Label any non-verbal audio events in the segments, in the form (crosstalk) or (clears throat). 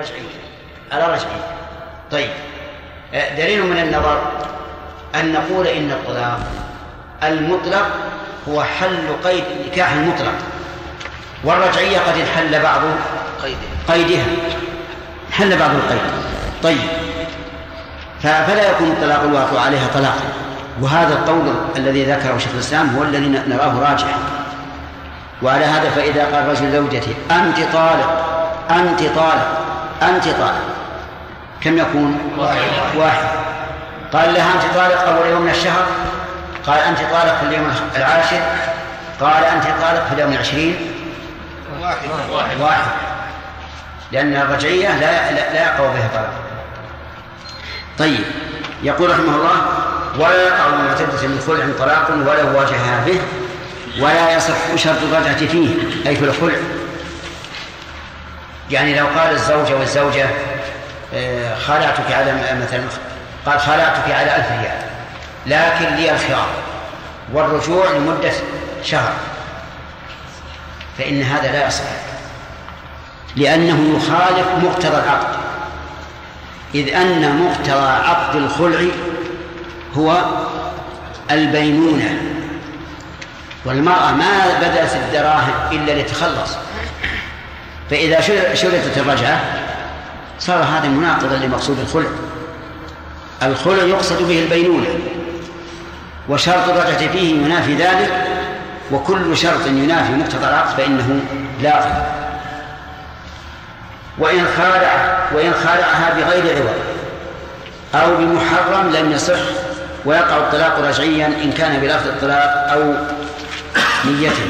رجعية على رجعية طيب. آه، دليل من النظر أن نقول إن الطلاق المطلق هو حل قيد النكاح المطلق والرجعية قد انحل بعض قيدها. حل بعض القيد. طيب. فلا يكون الطلاق الواقع عليها طلاقا وهذا القول الذي ذكره شيخ الإسلام هو الذي نراه راجحا. وعلى هذا فإذا قال رجل زوجته أنت طالق أنت طالق. انت طالق كم يكون؟ واحد. قال لها انت طالق اول يوم من الشهر؟ قال انت طالق في اليوم العاشر؟ قال انت طالق في اليوم العشرين؟ واحد. واحد, واحد. لأن الرجعية لا لا يقع بها طلاق طيب. يقول رحمه الله ولا يقع معتدة من خلع طلاق ولو واجهها به ولا يصح شرط الرجعة فيه أي في الخلع. يعني لو قال الزوجة والزوجة آه، خلعتك على مثلا قال خلعتك على ألف ريال لكن لي الخيار والرجوع لمدة شهر فإن هذا لا يصح لأنه يخالف مقتضى العقد. إذ أن مقتضى عقد الخلع هو البينونة والمرأة ما بدأت الدراهم إلا لتخلص. فإذا شرطت الرجعة صار هذا مناقضا لمقصود الخلع. الخلع يقصد به البينونة وشرط الرجعة فيه ينافي ذلك وكل شرط ينافي مقتضى العقد فإنه لازم وإن خالع وإن خالعها بغير عوض أو بمحرم لم يصح ويقع الطلاق رجعيا إن كان بلفظ الطلاق أو نيته.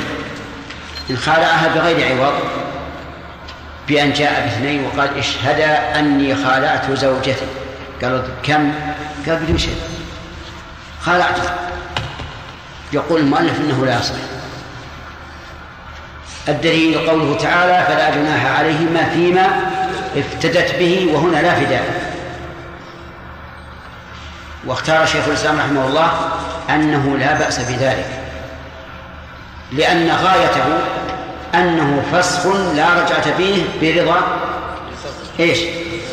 إن خالعها بغير عوض بأن جاء باثنين وقال اشهدا أني خالعت زوجتي. قالوا كم؟ قال بدون شيء خالعته يقول المؤلف إنه لا يصح. الدليل قوله تعالى فلا جناح عليهما فيما افتدت به وهنا لا فداء. واختار شيخ الإسلام رحمه الله أنه لا بأس بذلك. لأن غايته أنه فسخ لا رجعة فيه برضا إيش؟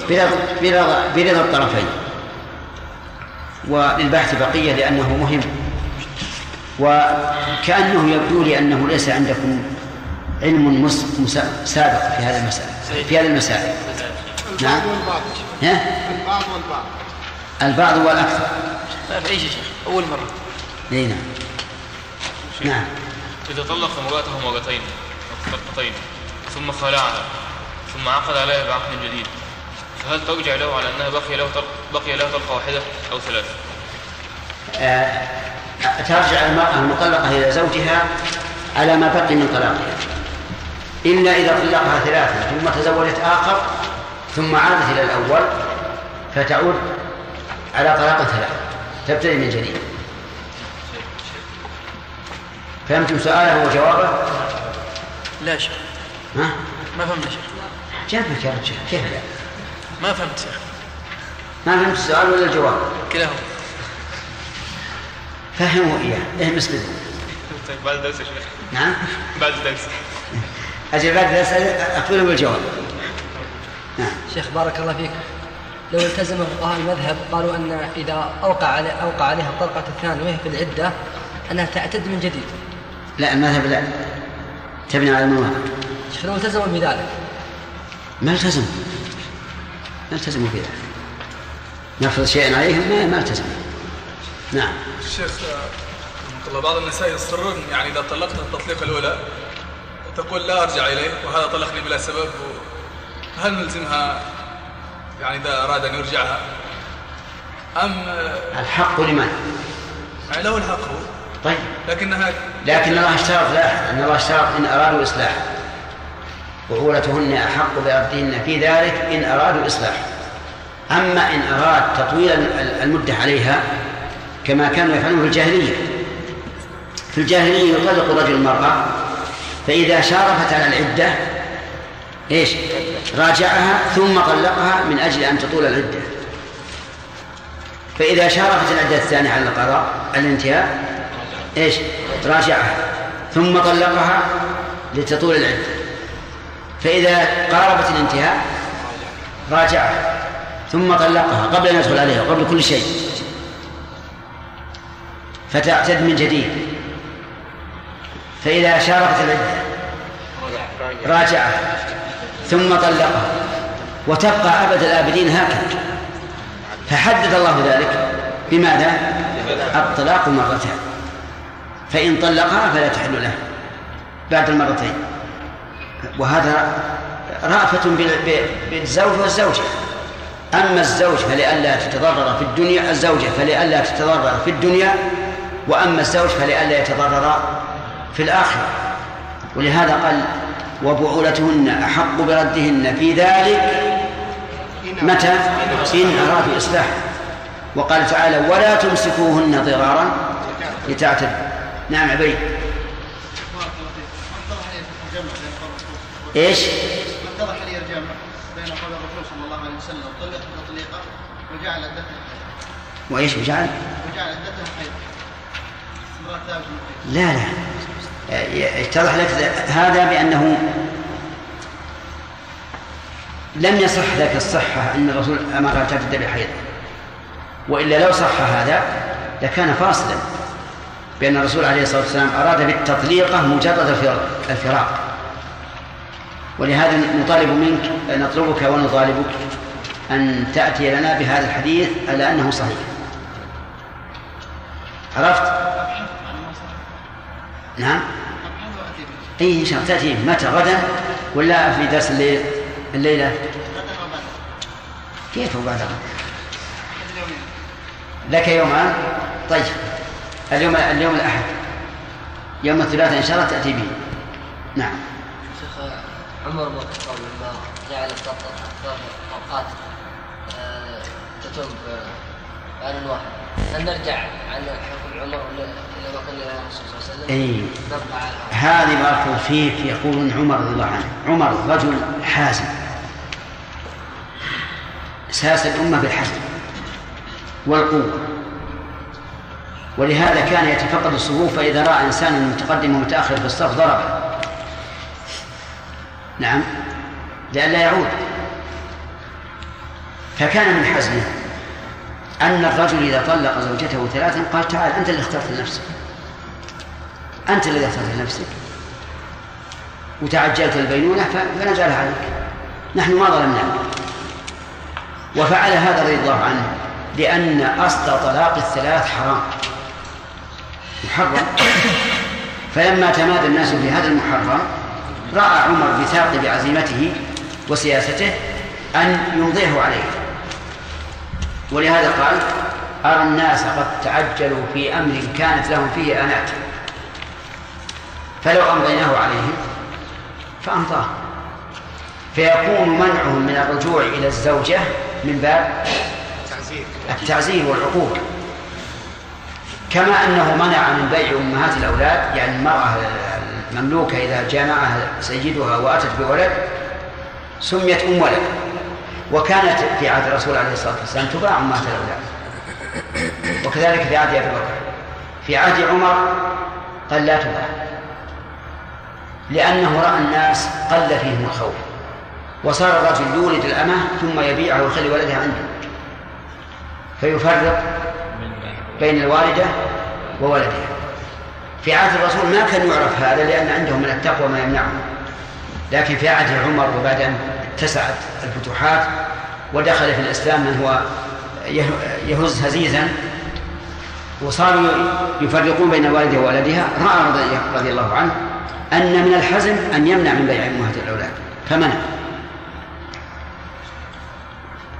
برضا برضا, برضا الطرفين. وللبحث بقية لأنه مهم. وكأنه يبدو لي أنه ليس عندكم علم سابق في هذا المسألة. في هذه المسائل. نعم. والبعض ها؟ البعض والبعض البعض والأكثر. لا في أي شيخ أول مرة. إي نعم. نعم. إذا طلق امرأته مرتين طلقتين ثم خلعها ثم عقد عليها بعقد جديد فهل ترجع له على أنها بقي له بقي له طلقة واحدة أو ثلاث؟ آه ترجع المرأة المطلقة إلى زوجها على ما بقي من طلاقها إلا إذا طلقها ثلاثة ثم تزوجت آخر ثم عادت إلى الأول فتعود على طلاق ثلاثة تبتدئ من جديد فهمتم سؤاله وجوابه؟ لا شيخ. ها؟ ما فهمت شيخ. جنبك يا رجال كيف لا؟ ما فهمت شيخ. ما فهمت السؤال ولا الجواب؟ كلاهما. فهموا إياه. اهمس بدون طيب بعد الدرس يا شيخ. نعم؟ بعد الدرس أجل بعد الأسئلة أقبله بالجواب نعم. شيخ بارك الله فيك. لو التزم فقهاء المذهب قالوا أن إذا أوقع علي أوقع عليها الطلقة الثانية وهي في العدة أنها تعتد من جديد. لا المذهب لا. تبني على الموافق شيخ لو التزموا بذلك؟ ما التزموا. ما التزموا بذلك. نفرض شيئا عليهم ما ما التزموا. نعم. الشيخ الله بعض النساء يصرون يعني إذا طلقت التطليقه الأولى تقول لا أرجع إليه وهذا طلقني بلا سبب هل نلزمها؟ يعني إذا أراد أن يرجعها. أم الحق لمن؟ يعني له الحق هو. طيب. لكنها لكن الله اشترط لا أن الله اشترط إن أرادوا إصلاح وعولتهن أحق بأرضهن في ذلك إن أرادوا إصلاح أما إن أراد تطويل المدة عليها كما كانوا يفعلون في الجاهلية. في الجاهلية يطلق الرجل المرأة فإذا شارفت على العدة إيش؟ راجعها ثم طلقها من أجل أن تطول العدة. فإذا شارفت العدة الثانية على القضاء الانتهاء إيش؟ راجعها ثم طلقها لتطول العدة فإذا قاربت الانتهاء راجعها ثم طلقها قبل أن يدخل عليها وقبل كل شيء. فتعتد من جديد. فإذا شاركت العدة راجعه ثم طلقها وتبقى أبد الآبدين هكذا. فحدد الله ذلك بماذا؟ الطلاق مرتان. فإن طلقها فلا تحل له بعد المرتين. وهذا رأفة بالزوج والزوجة. أما الزوج فلئلا تتضرر في الدنيا الزوجة فلئلا تتضرر في الدنيا وأما الزوج فلئلا يتضرر في الآخرة. ولهذا قال وبعولتهن أحق بردهن في ذلك متى؟ إن أرادوا إصلاحا وقال تعالى ولا تمسكوهن ضرارا لتعتدوا. نعم عبيد إيش؟ ما اتضح لي الجمع بين قول الرسول صلى الله عليه وسلم طلقت تطليقا وجعل عدتها وإيش وجعل؟ وجعل عدتها ثابت لا لا. اتضح لك هذا بأنه لم يصح ذاك الصحة أن الرسول أمرها تعتد بالحيض. وإلا لو صح هذا لكان فاصلا. بأن الرسول عليه الصلاة والسلام أراد بالتطليقة مجرد الفراق ولهذا نطالب منك نطلبك ونطالبك أن تأتي لنا بهذا الحديث على أنه صحيح. عرفت؟ نعم. اي إن شاء الله. تأتي متى؟ غدا ولا في درس الليل؟ الليلة؟ كيف وبعد غدا لك يومان طيب. اليوم اليوم الأحد. يوم الثلاثاء إن شاء الله تأتي به. نعم. شيخ عمر بن الخطاب لما جعل أوقات آه، تتم بآن واحد. هل نرجع عن حكم عمر ولا أي. هذه بارك فيك يقولون عمر رضي الله عنه. عمر رجل حازم. ساس الأمة بالحزم والقوة. ولهذا كان يتفقد الصفوف فإذا رأى إنسانا متقدم ومتأخر في الصف ضربه. نعم. لئلا يعود. فكان من حزمه أن الرجل إذا طلق زوجته ثلاثا قال تعال أنت اللي اخترت لنفسك. أنت الذي اخترت لنفسك. وتعجلت البينونة فنجعلها عليك. نحن ما ظلمناك وفعل هذا رضي الله عنه لأن أصل طلاق الثلاث حرام. محرم. فلما تمادى الناس في هذا المحرم رأى عمر بثاقب عزيمته وسياسته أن يمضيه عليه. ولهذا قال أرى الناس قد تعجلوا في أمر كانت لهم فيه آنات فلو أمضيناه عليهم فأمضاه. فيكون منعهم من الرجوع إلى الزوجة من باب التعزير. والعقوبة كما أنه منع من بيع أمهات الأولاد يعني المرأة المملوكة إذا جامعها سيدها وأتت بولد سميت أم ولد وكانت في عهد الرسول عليه الصلاة والسلام تباع أمهات الأولاد. وكذلك في عهد أبي بكر. في عهد عمر قال لا تباع. لأنه رأى الناس قل فيهم الخوف. وصار الرجل يولد الأمة ثم يبيعها ويخلي ولدها عنده. فيفرق بين الوالدة وولدها. في عهد الرسول ما كان يعرف هذا لأن عندهم من التقوى ما يمنعه لكن في عهد عمر وبعد أن اتسعت الفتوحات ودخل في الإسلام من هو يهز هزيزا وصاروا يفرقون بين والده وولدها رأى رضي الله عنه أن من الحزم أن يمنع من بيع أمهات الأولاد. فمنع.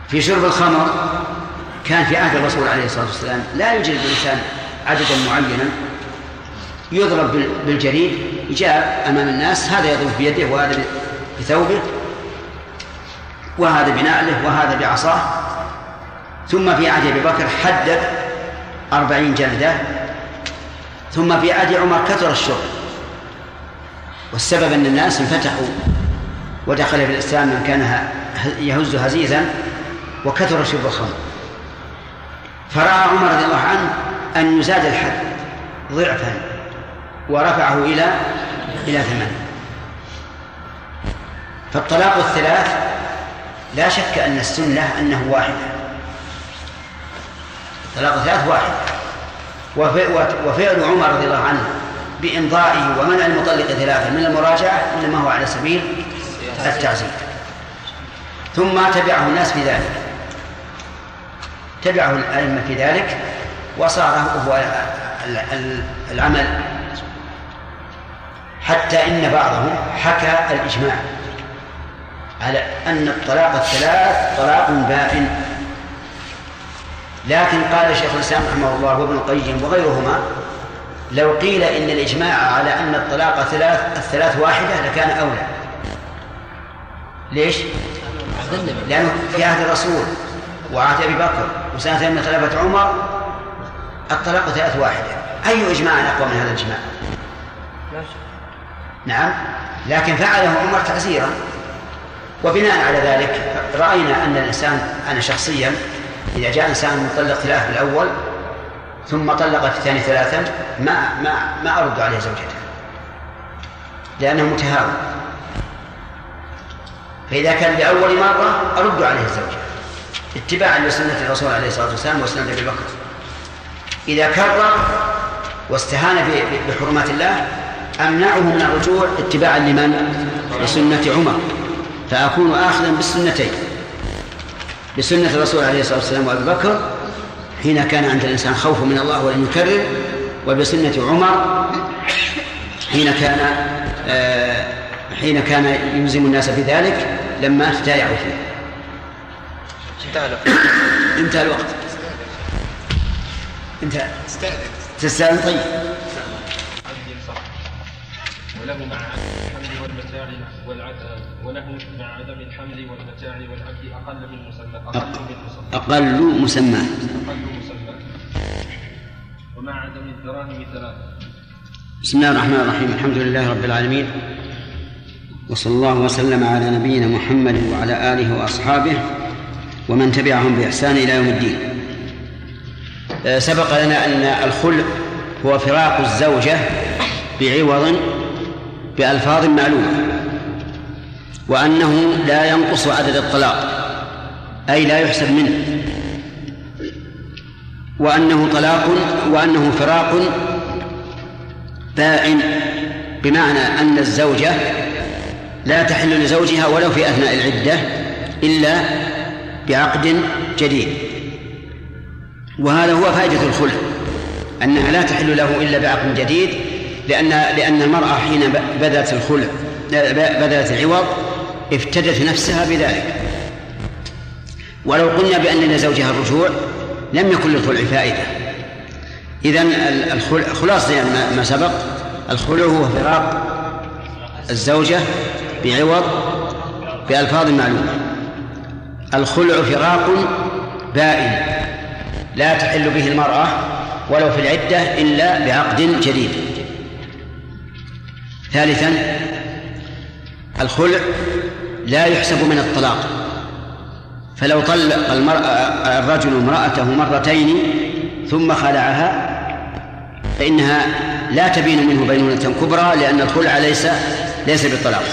في شرب الخمر كان في عهد الرسول عليه الصلاة والسلام لا يوجد الإنسان عددا معينا يضرب بالجريد جاء أمام الناس هذا يضرب بيده وهذا بثوبه وهذا بنعله وهذا بعصاه ثم في عهد أبي بكر حدد أربعين جلدة ثم في عهد عمر كثر الشرب والسبب أن الناس انفتحوا ودخل في الإسلام من كان يهز هزيزا وكثر شرب الخمر. فرأى عمر رضي الله عنه أن يزاد الحد ضعفا ورفعه إلى إلى ثمان فالطلاق الثلاث لا شك أن السنة أنه واحدة طلاق ثلاث واحد. وفعل عمر رضي الله عنه بإمضائه ومنع المطلق ثلاثة من المراجعة إنما هو على سبيل التعزيز ثم تبعه الناس في ذلك تبعه الأئمة في ذلك وصار هو العمل حتى إن بعضهم حكى الإجماع على أن الطلاق الثلاث طلاق بائن. لكن قال شيخ الإسلام رحمه الله وابن القيم وغيرهما لو قيل إن الإجماع على أن الطلاق ثلاث الثلاث واحدة لكان أولى. ليش؟ لأنه في عهد الرسول. وعهد أبي بكر وسنة من خلافة عمر الطلاق ثلاث واحدة. أي إجماع أقوى من هذا الإجماع؟ نعم. لكن فعله عمر تعزيرا. وبناء على ذلك رأينا أن الإنسان أنا شخصيا إذا جاء إنسان مطلق ثلاث بالأول ثم طلق في الثاني ثلاثا ما ما ما أرد عليه زوجته. لأنه متهاون. فإذا كان لأول مرة أرد عليه الزوجة. اتباعا لسنة الرسول عليه الصلاة والسلام وسنة أبي بكر. إذا كرر واستهان بحرمات الله أمنعه من الرجوع اتباعا لمن؟ لسنة عمر. فأكون آخذا بالسنتين. بسنة الرسول عليه الصلاة والسلام وأبي بكر حين كان عند الإنسان خوف من الله ولم يكرر وبسنة عمر حين كان آه حين كان يلزم الناس بذلك لما تتايعوا فيه. (coughs) انتهى الوقت. انتهى الوقت. انتهى. تستأذن طيب. وله مع الحمل والمتاع والعدل وله مع عدم الحمل والمتاع والعبد أقل من مسمى أقل من مسمى. أقل مسمى. أقل مسمى. ومع عدم الدراهم ثلاثة. بسم الله الرحمن الرحيم. الحمد لله رب العالمين. وصلى الله وسلم على نبينا محمد وعلى آله وأصحابه. ومن تبعهم بإحسان إلى يوم الدين. آه، سبق لنا أن الخلع هو فراق الزوجة بعوض بألفاظ معلومة وأنه لا ينقص عدد الطلاق أي لا يحسب منه. وأنه طلاق وأنه فراق بائن بمعنى أن الزوجة لا تحل لزوجها ولو في أثناء العدة إلا بعقد جديد. وهذا هو فائدة الخلع أنها لا تحل له إلا بعقد جديد لأن لأن المرأة حين بذلت الخلع بذلت العوض افتدت نفسها بذلك. ولو قلنا بأن لزوجها الرجوع لم يكن للخلع فائدة. إذا خلاصة يعني ما سبق الخلع هو فراق الزوجة بعوض بألفاظ معلومة. الخلع فراق بائن لا تحل به المرأة ولو في العدة إلا بعقد جديد. ثالثا الخلع لا يحسب من الطلاق. فلو طلق المرأة الرجل امرأته مرتين ثم خلعها فإنها لا تبين منه بينونة كبرى لأن الخلع ليس ليس بالطلاق.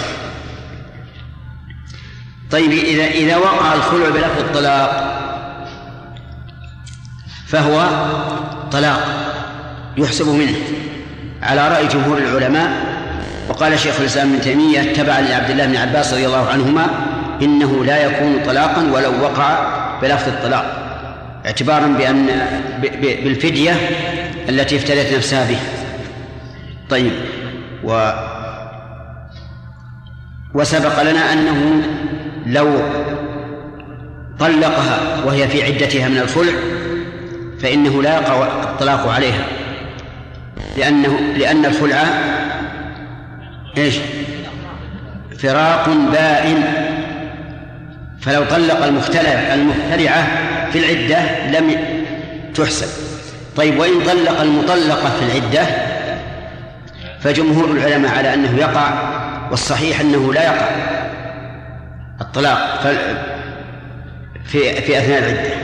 طيب إذا إذا وقع الخلع بلفظ الطلاق فهو طلاق يحسب منه على رأي جمهور العلماء وقال شيخ الإسلام ابن تيمية تبعا لعبد الله بن عباس رضي الله عنهما إنه لا يكون طلاقا ولو وقع بلفظ الطلاق اعتبارا بأن بالفدية التي افتدت نفسها به. طيب و وسبق لنا أنه لو طلقها وهي في عدتها من الخلع فإنه لا يقع الطلاق عليها. لأنه لأن الخلع إيش؟ فراق بائن. فلو طلق المختلع المختلعة في العدة لم تحسب. طيب وإن طلق المطلقة في العدة فجمهور العلماء على أنه يقع والصحيح أنه لا يقع الطلاق في في أثناء العدة.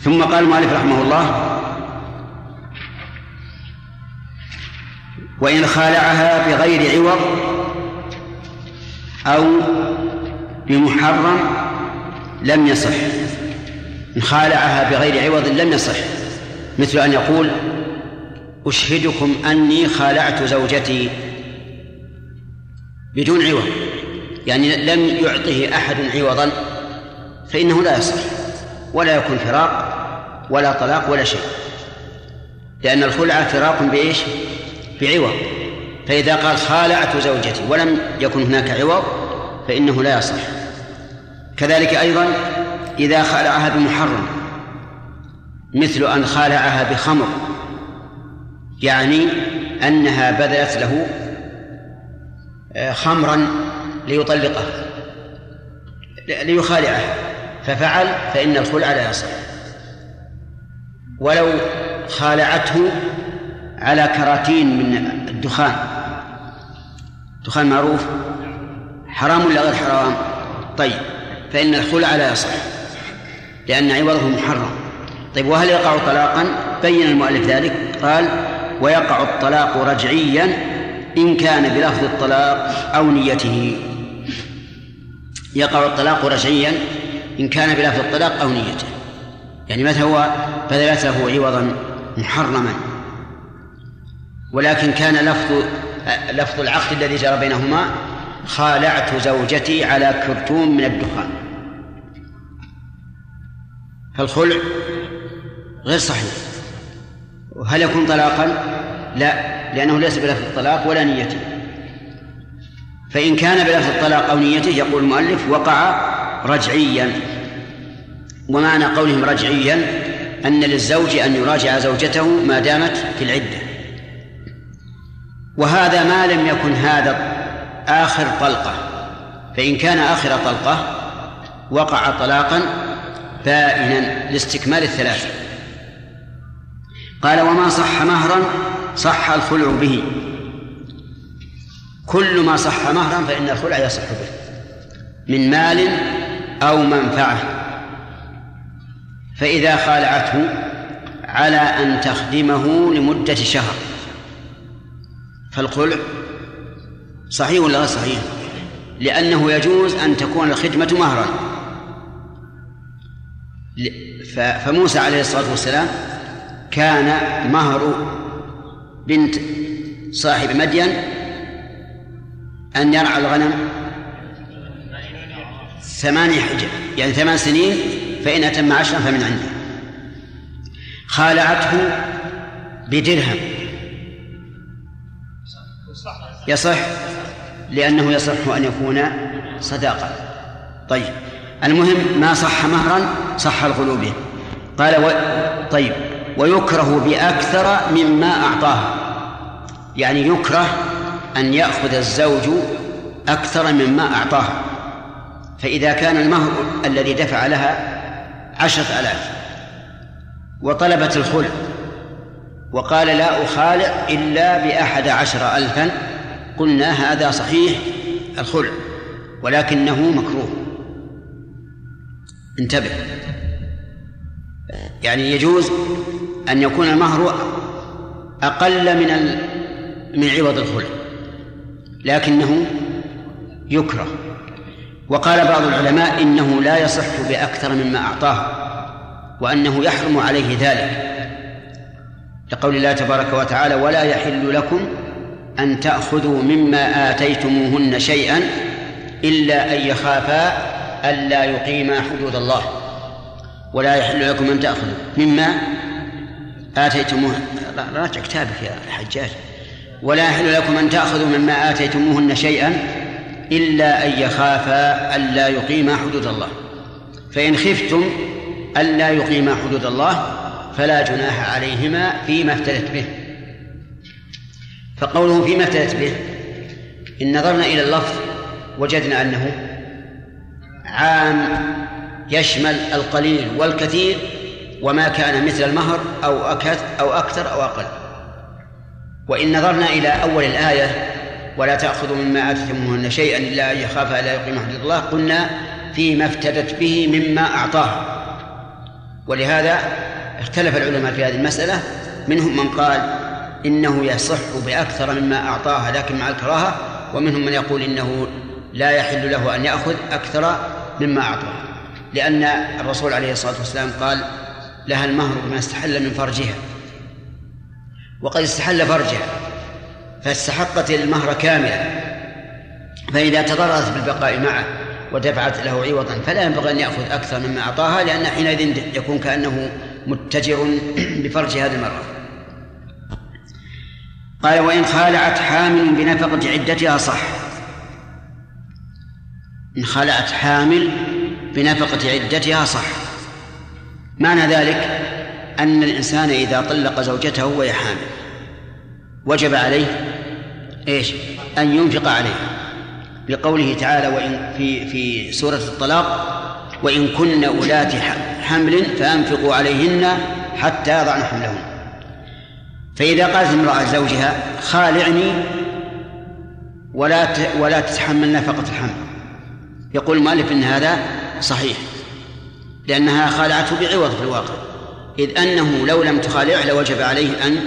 ثم قال المؤلف رحمه الله وإن خالعها بغير عوض أو بمحرم لم يصح. إن خالعها بغير عوض لم يصح. مثل أن يقول أشهدكم أني خالعت زوجتي بدون عوض. يعني لم يعطه أحد عوضا فإنه لا يصح. ولا يكون فراق ولا طلاق ولا شيء. لأن الخلع فراق بإيش؟ بعوض. فإذا قال خالعت زوجتي ولم يكن هناك عوض فإنه لا يصح. كذلك أيضا إذا خالعها بمحرم مثل أن خالعها بخمر يعني أنها بذلت له خمرا ليطلقها ليخالعها ففعل فإن الخلع لا يصح. ولو خالعته على كراتين من الدخان. الدخان معروف؟ حرام ولا غير حرام؟ طيب فإن الخلع لا يصح لأن عوضه محرم. طيب وهل يقع طلاقا؟ بين المؤلف ذلك قال ويقع الطلاق رجعيا إن كان بلفظ الطلاق أو نيته. يقع الطلاق رجعيا إن كان بلفظ الطلاق أو نيته. يعني مثلا هو؟ بذلت له عوضا محرما. ولكن كان لفظ لفظ العقد الذي جرى بينهما خالعت زوجتي على كرتون من الدخان. فالخلع غير صحيح. وهل يكون طلاقا؟ لا لأنه ليس بلفظ الطلاق ولا نيته. فإن كان بلفظ الطلاق أو نيته يقول المؤلف وقع رجعيا. ومعنى قولهم رجعيا أن للزوج أن يراجع زوجته ما دامت في العدة. وهذا ما لم يكن هذا آخر طلقة. فإن كان آخر طلقة وقع طلاقا بائنا لاستكمال الثلاثة. قال وما صح مهرا صح الخلع به. كل ما صح مهرا فإن الخلع يصح به. من مال أو منفعة. فإذا خالعته على أن تخدمه لمدة شهر. فالخلع صحيح ولا غير صحيح؟ لأنه يجوز أن تكون الخدمة مهرا. فموسى عليه الصلاة والسلام كان مهر بنت صاحب مدين أن يرعى الغنم ثمانية حجة يعني ثمان سنين فإن أتم عشرا فمن عنده. خالعته بدرهم. يصح؟ لأنه يصح أن يكون صداقة. طيب. المهم ما صح مهرا صح الغلو به. قال و... طيب. ويكره بأكثر مما أعطاه. يعني يكره أن يأخذ الزوج أكثر مما أعطاه. فإذا كان المهر الذي دفع لها عشرة آلاف وطلبت الخلع وقال لا أخالع إلا بأحد عشر ألفا قلنا هذا صحيح الخلع ولكنه مكروه. انتبه. يعني يجوز أن يكون المهر أقل من. من عوض الخلع لكنه يكره وقال بعض العلماء إنه لا يصح بأكثر مما أعطاه وأنه يحرم عليه ذلك لقول الله تبارك وتعالى ولا يحل لكم أن تأخذوا مما آتيتموهن شيئا إلا أن يخافا ألا يقيما حدود الله ولا يحل لكم أن تأخذوا مما آتيتموه راجع كتابك يا حجاج. ولا يحل لكم أن تأخذوا مما آتيتموهن شيئا إلا أن يخافا ألا يقيما حدود الله. فإن خفتم ألا يقيما حدود الله فلا جناح عليهما فيما افتدت به. فقوله فيما افتدت به إن نظرنا إلى اللفظ وجدنا أنه عام يشمل القليل والكثير وما كان مثل المهر أو أكثر أو أكثر أو أقل. وإن نظرنا إلى أول الآية ولا تأخذوا مما آتيتموهن شيئا إلا أن يخاف ألا يقيم حدود الله قلنا فيما افتدت به مما أعطاه. ولهذا اختلف العلماء في هذه المسألة. منهم من قال إنه يصح بأكثر مما أعطاها لكن مع الكراهة ومنهم من يقول إنه لا يحل له أن يأخذ أكثر مما أعطاه. لأن الرسول عليه الصلاة والسلام قال لها المهر بما استحل من فرجها. وقد استحل فرجها فاستحقت المهر كاملا. فإذا تضررت بالبقاء معه ودفعت له عوضا فلا ينبغي أن يأخذ أكثر مما أعطاها لأن حينئذ يكون كأنه متجر (clears throat) بفرج هذه المرأة قال وإن خالعت حامل بنفقة عدتها صح. إن خلعت حامل بنفقة عدتها صح. معنى ذلك أن الإنسان إذا طلق زوجته وهي حامل وجب عليه إيش؟ أن ينفق عليها لقوله تعالى وإن في في سورة الطلاق وإن كن أولات حمل فأنفقوا عليهن حتى يضعن حملهن. فإذا قالت امرأة زوجها خالعني ولا ولا تتحمل نفقة الحمل. يقول المؤلف إن هذا صحيح. لأنها خالعته بعوض في الواقع إذ أنه لو لم تخالعه لوجب عليه أن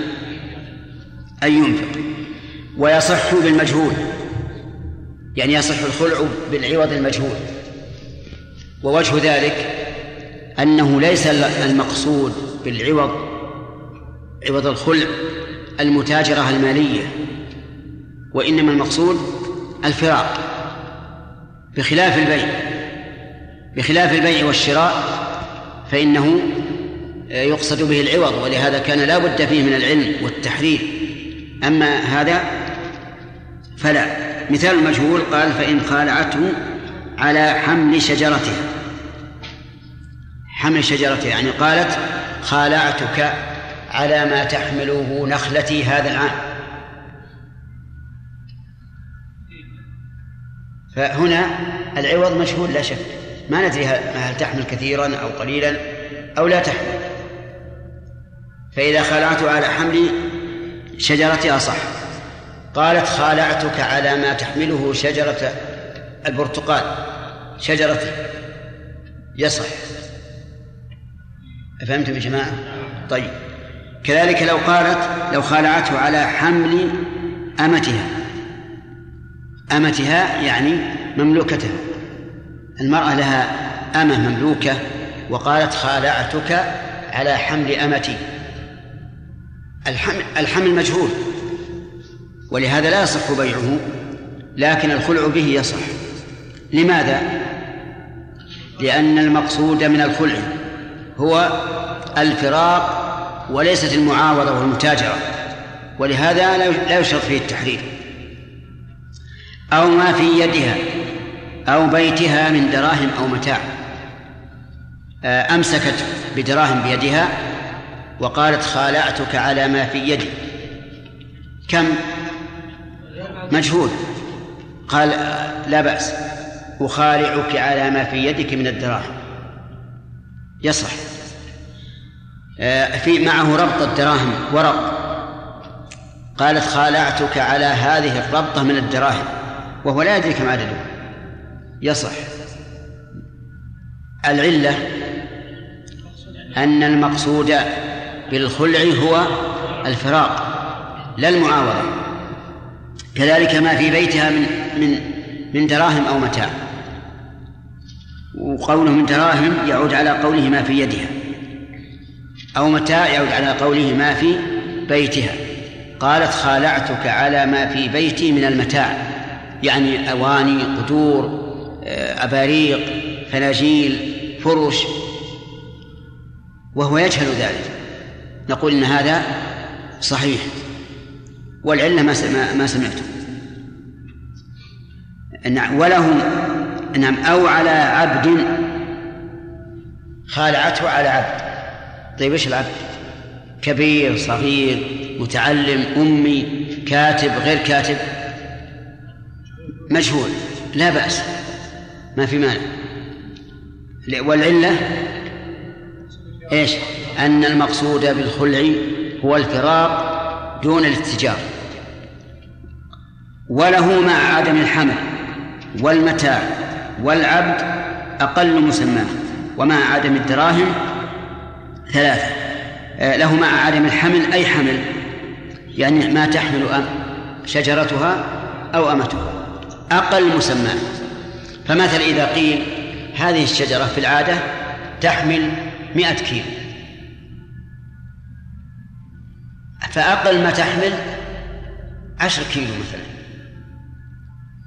أن ينفق. ويصح بالمجهول يعني يصح الخلع بالعوض المجهول. ووجه ذلك أنه ليس المقصود بالعوض عوض الخلع المتاجرة المالية وإنما المقصود الفراق بخلاف البيع. بخلاف البيع والشراء فإنه يقصد به العوض ولهذا كان لا بد فيه من العلم والتحرير. أما هذا فلا. مثال المجهول قال فإن خالعته على حمل شجرتها. حمل شجرتها يعني قالت خالعتك على ما تحمله نخلتي هذا العام. فهنا العوض مجهول لا شك. ما ندري هل تحمل كثيرا أو قليلا أو لا تحمل. فإذا خلعت على حمل شجرتها صح قالت خالعتك على ما تحمله شجرة البرتقال. شجرتي يصح. أفهمتم يا جماعة؟ طيب. كذلك لو قالت لو خالعته على حمل أمتها. أمتها يعني مملوكتها. المرأة لها أمة مملوكة وقالت خالعتك على حمل أمتي. الحمل, الحمل مجهول ولهذا لا يصح بيعه لكن الخلع به يصح. لماذا؟ لأن المقصود من الخلع هو الفراق وليست المعاوضة والمتاجرة ولهذا لا يشرط فيه التحرير. أو ما في يدها. أو بيتها من دراهم أو متاع. أمسكت بدراهم بيدها وقالت خالعتك على ما في يدي. كم؟ مجهول. قال لا بأس. أخالعك على ما في يدك من الدراهم. يصح. في معه ربط الدراهم ورق. قالت خالعتك على هذه الربطة من الدراهم وهو لا يدري كم عدده. يصح. العلة أن المقصود بالخلع هو الفراق لا المعاوضة. كذلك ما في بيتها من من من دراهم أو متاع. وقوله من دراهم يعود على قوله ما في يدها. أو متاع يعود على قوله ما في بيتها. قالت خالعتك على ما في بيتي من المتاع يعني أواني قدور أباريق فناجيل فرش. وهو يجهل ذلك. نقول إن هذا صحيح. والعلة ما ما سمعته نعم وله نعم أو على عبد خالعته على عبد. طيب إيش العبد؟ كبير صغير متعلم أمي كاتب غير كاتب. مجهول لا بأس. ما في مانع. والعلة؟ إيش؟ أن المقصود بالخلع هو الفراق دون الاتجار. وله مع عدم الحمل والمتاع والعبد أقل مسماه ومع عدم الدراهم ثلاثة. آه، له مع عدم الحمل أي حمل؟ يعني ما تحمل أم شجرتها أو أمتها. أقل مسماه فمثلا إذا قيل هذه الشجرة في العادة تحمل مئة كيلو. فأقل ما تحمل عشر كيلو مثلا.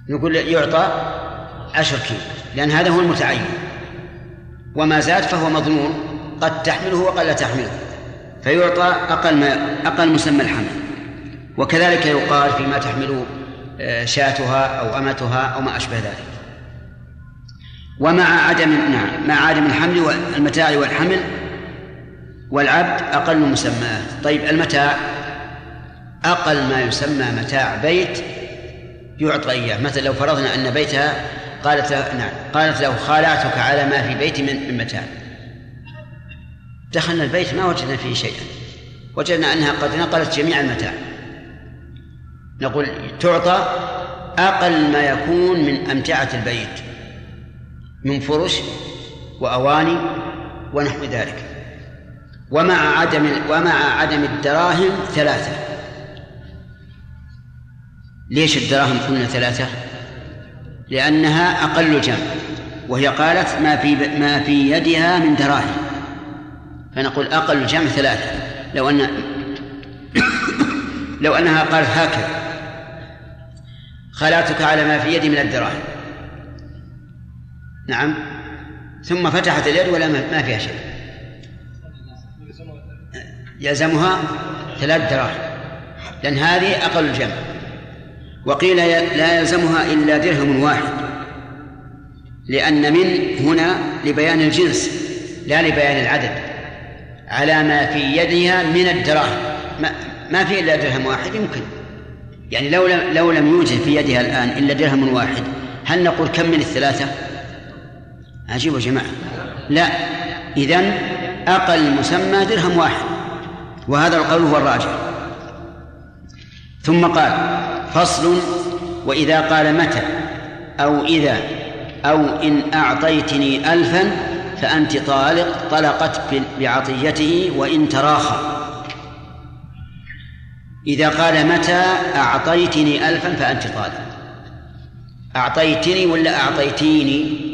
نقول يعطى عشر كيلو لأن هذا هو المتعين. وما زاد فهو مضمون قد تحمله وقد لا تحمله. فيعطى أقل ما أقل مسمى الحمل. وكذلك يقال فيما تحمل آه، شاتها أو أمتها أو ما أشبه ذلك. ومع عدم نعم مع عدم الحمل والمتاع والحمل والعبد أقل مسماه طيب المتاع أقل ما يسمى متاع بيت يعطى إياه. مثلا لو فرضنا أن بيتها قالت له نعم قالت له خالعتك على ما في بيتي من متاع. دخلنا البيت ما وجدنا فيه شيئا. وجدنا أنها قد نقلت جميع المتاع. نقول تعطى أقل ما يكون من أمتعة البيت. من فرش وأواني ونحو ذلك. ومع عدم ومع عدم الدراهم ثلاثة. ليش الدراهم قلنا ثلاثة؟ لأنها أقل جمع وهي قالت ما في ما في يدها من دراهم. فنقول أقل الجمع ثلاثة. لو أن لو أنها قالت هكذا. خلعتك على ما في يدي من الدراهم. نعم. ثم فتحت اليد ولا ما فيها شيء. يلزمها ثلاث دراهم لأن هذه أقل الجمع. وقيل لا يلزمها إلا درهم واحد لأن من هنا لبيان الجنس لا لبيان العدد. على ما في يدها من الدراهم. ما, في إلا درهم واحد يمكن. يعني لو لم لو لم يوجد في يدها الآن إلا درهم واحد هل نقول كم من الثلاثة؟ عجيب يا جماعة. لا إذن أقل مسمى درهم واحد. وهذا القول هو الراجح. ثم قال فصل وإذا قال متى أو إذا أو إن أعطيتني ألفا فأنت طالق طلقت بعطيته وإن تراخى. إذا قال متى أعطيتني ألفا فأنت طالق. أعطيتني ولا أعطيتيني؟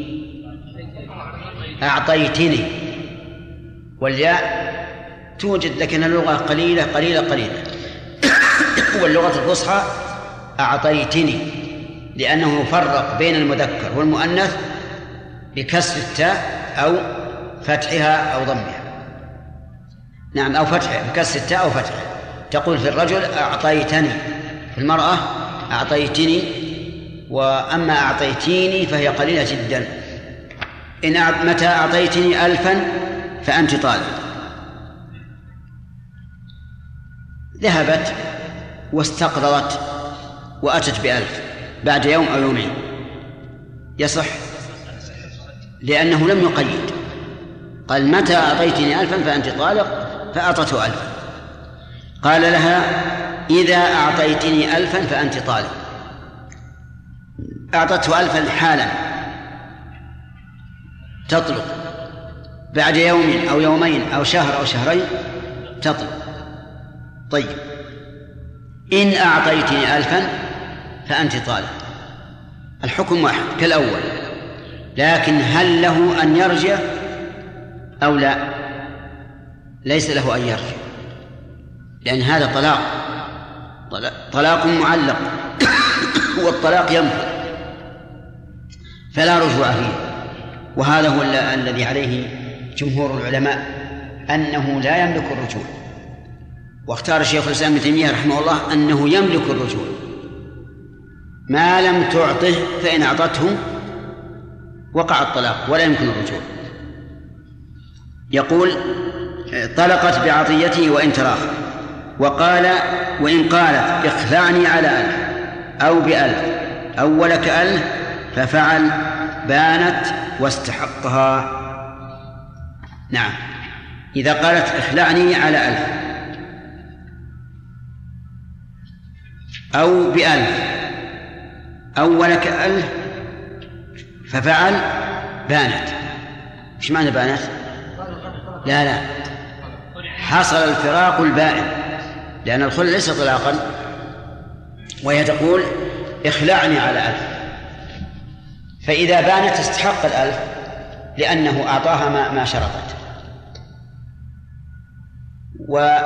أعطيتني. والياء توجد لكن اللغة قليلة قليلة قليلة. (coughs) واللغة الفصحى أعطيتني لأنه فرق بين المذكر والمؤنث بكسر التاء أو فتحها أو ضمها. نعم أو فتحها بكسر التاء أو فتحها. تقول في الرجل أعطيتني في المرأة أعطيتني وأما أعطيتيني فهي قليلة جدا. إن متى أعطيتني ألفا فأنت طالب. ذهبت واستقرضت وأتت بألف بعد يوم أو يومين. يصح؟ لأنه لم يقيد. قال متى أعطيتني ألفا فأنت طالق؟ فأعطته ألفا. قال لها إذا أعطيتني ألفا فأنت طالق. أعطته ألفا حالا. تطلق بعد يوم أو يومين أو شهر أو شهرين تطلق. طيب. إن أعطيتني ألفا فأنت طالق. الحكم واحد كالأول. لكن هل له أن يرجع أو لا؟ ليس له أن يرجع. لأن هذا طلاق. طلاق معلق. (coughs) والطلاق ينفذ. فلا رجوع فيه. وهذا هو الذي عليه جمهور العلماء أنه لا يملك الرجوع. واختار شيخ الإسلام ابن تيمية رحمه الله أنه يملك الرجوع. ما لم تعطه فإن أعطته وقع الطلاق ولا يمكن الرجوع. يقول طلقت بعطيته وإن تراخى وقال وإن قالت اخلعني على ألف أو بألف أو ولك ألف ففعل بانت واستحقها. نعم. إذا قالت اخلعني على ألف. أو بألف. أو ولك ألف. ففعل بانت. إيش معنى بانت؟ لا لا. حصل الفراق البائن. لأن الخل ليس طلاقا. وهي تقول اخلعني على ألف. فإذا بانت استحق الألف لأنه أعطاها ما, ما شرطت. و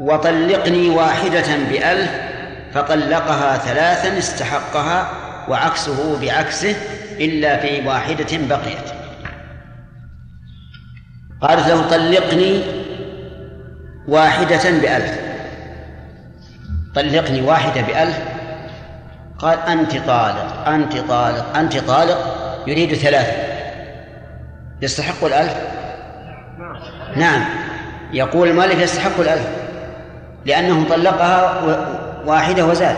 وطلقني واحدة بألف فطلقها ثلاثا استحقها وعكسه بعكسه إلا في واحدة بقيت. قالت له طلقني واحدة بألف. طلقني واحدة بألف قال أنت طالق أنت طالق أنت طالق يريد ثلاثة. يستحق الألف؟ نعم. يقول المؤلف يستحق الألف لأنه طلقها واحدة وزاد.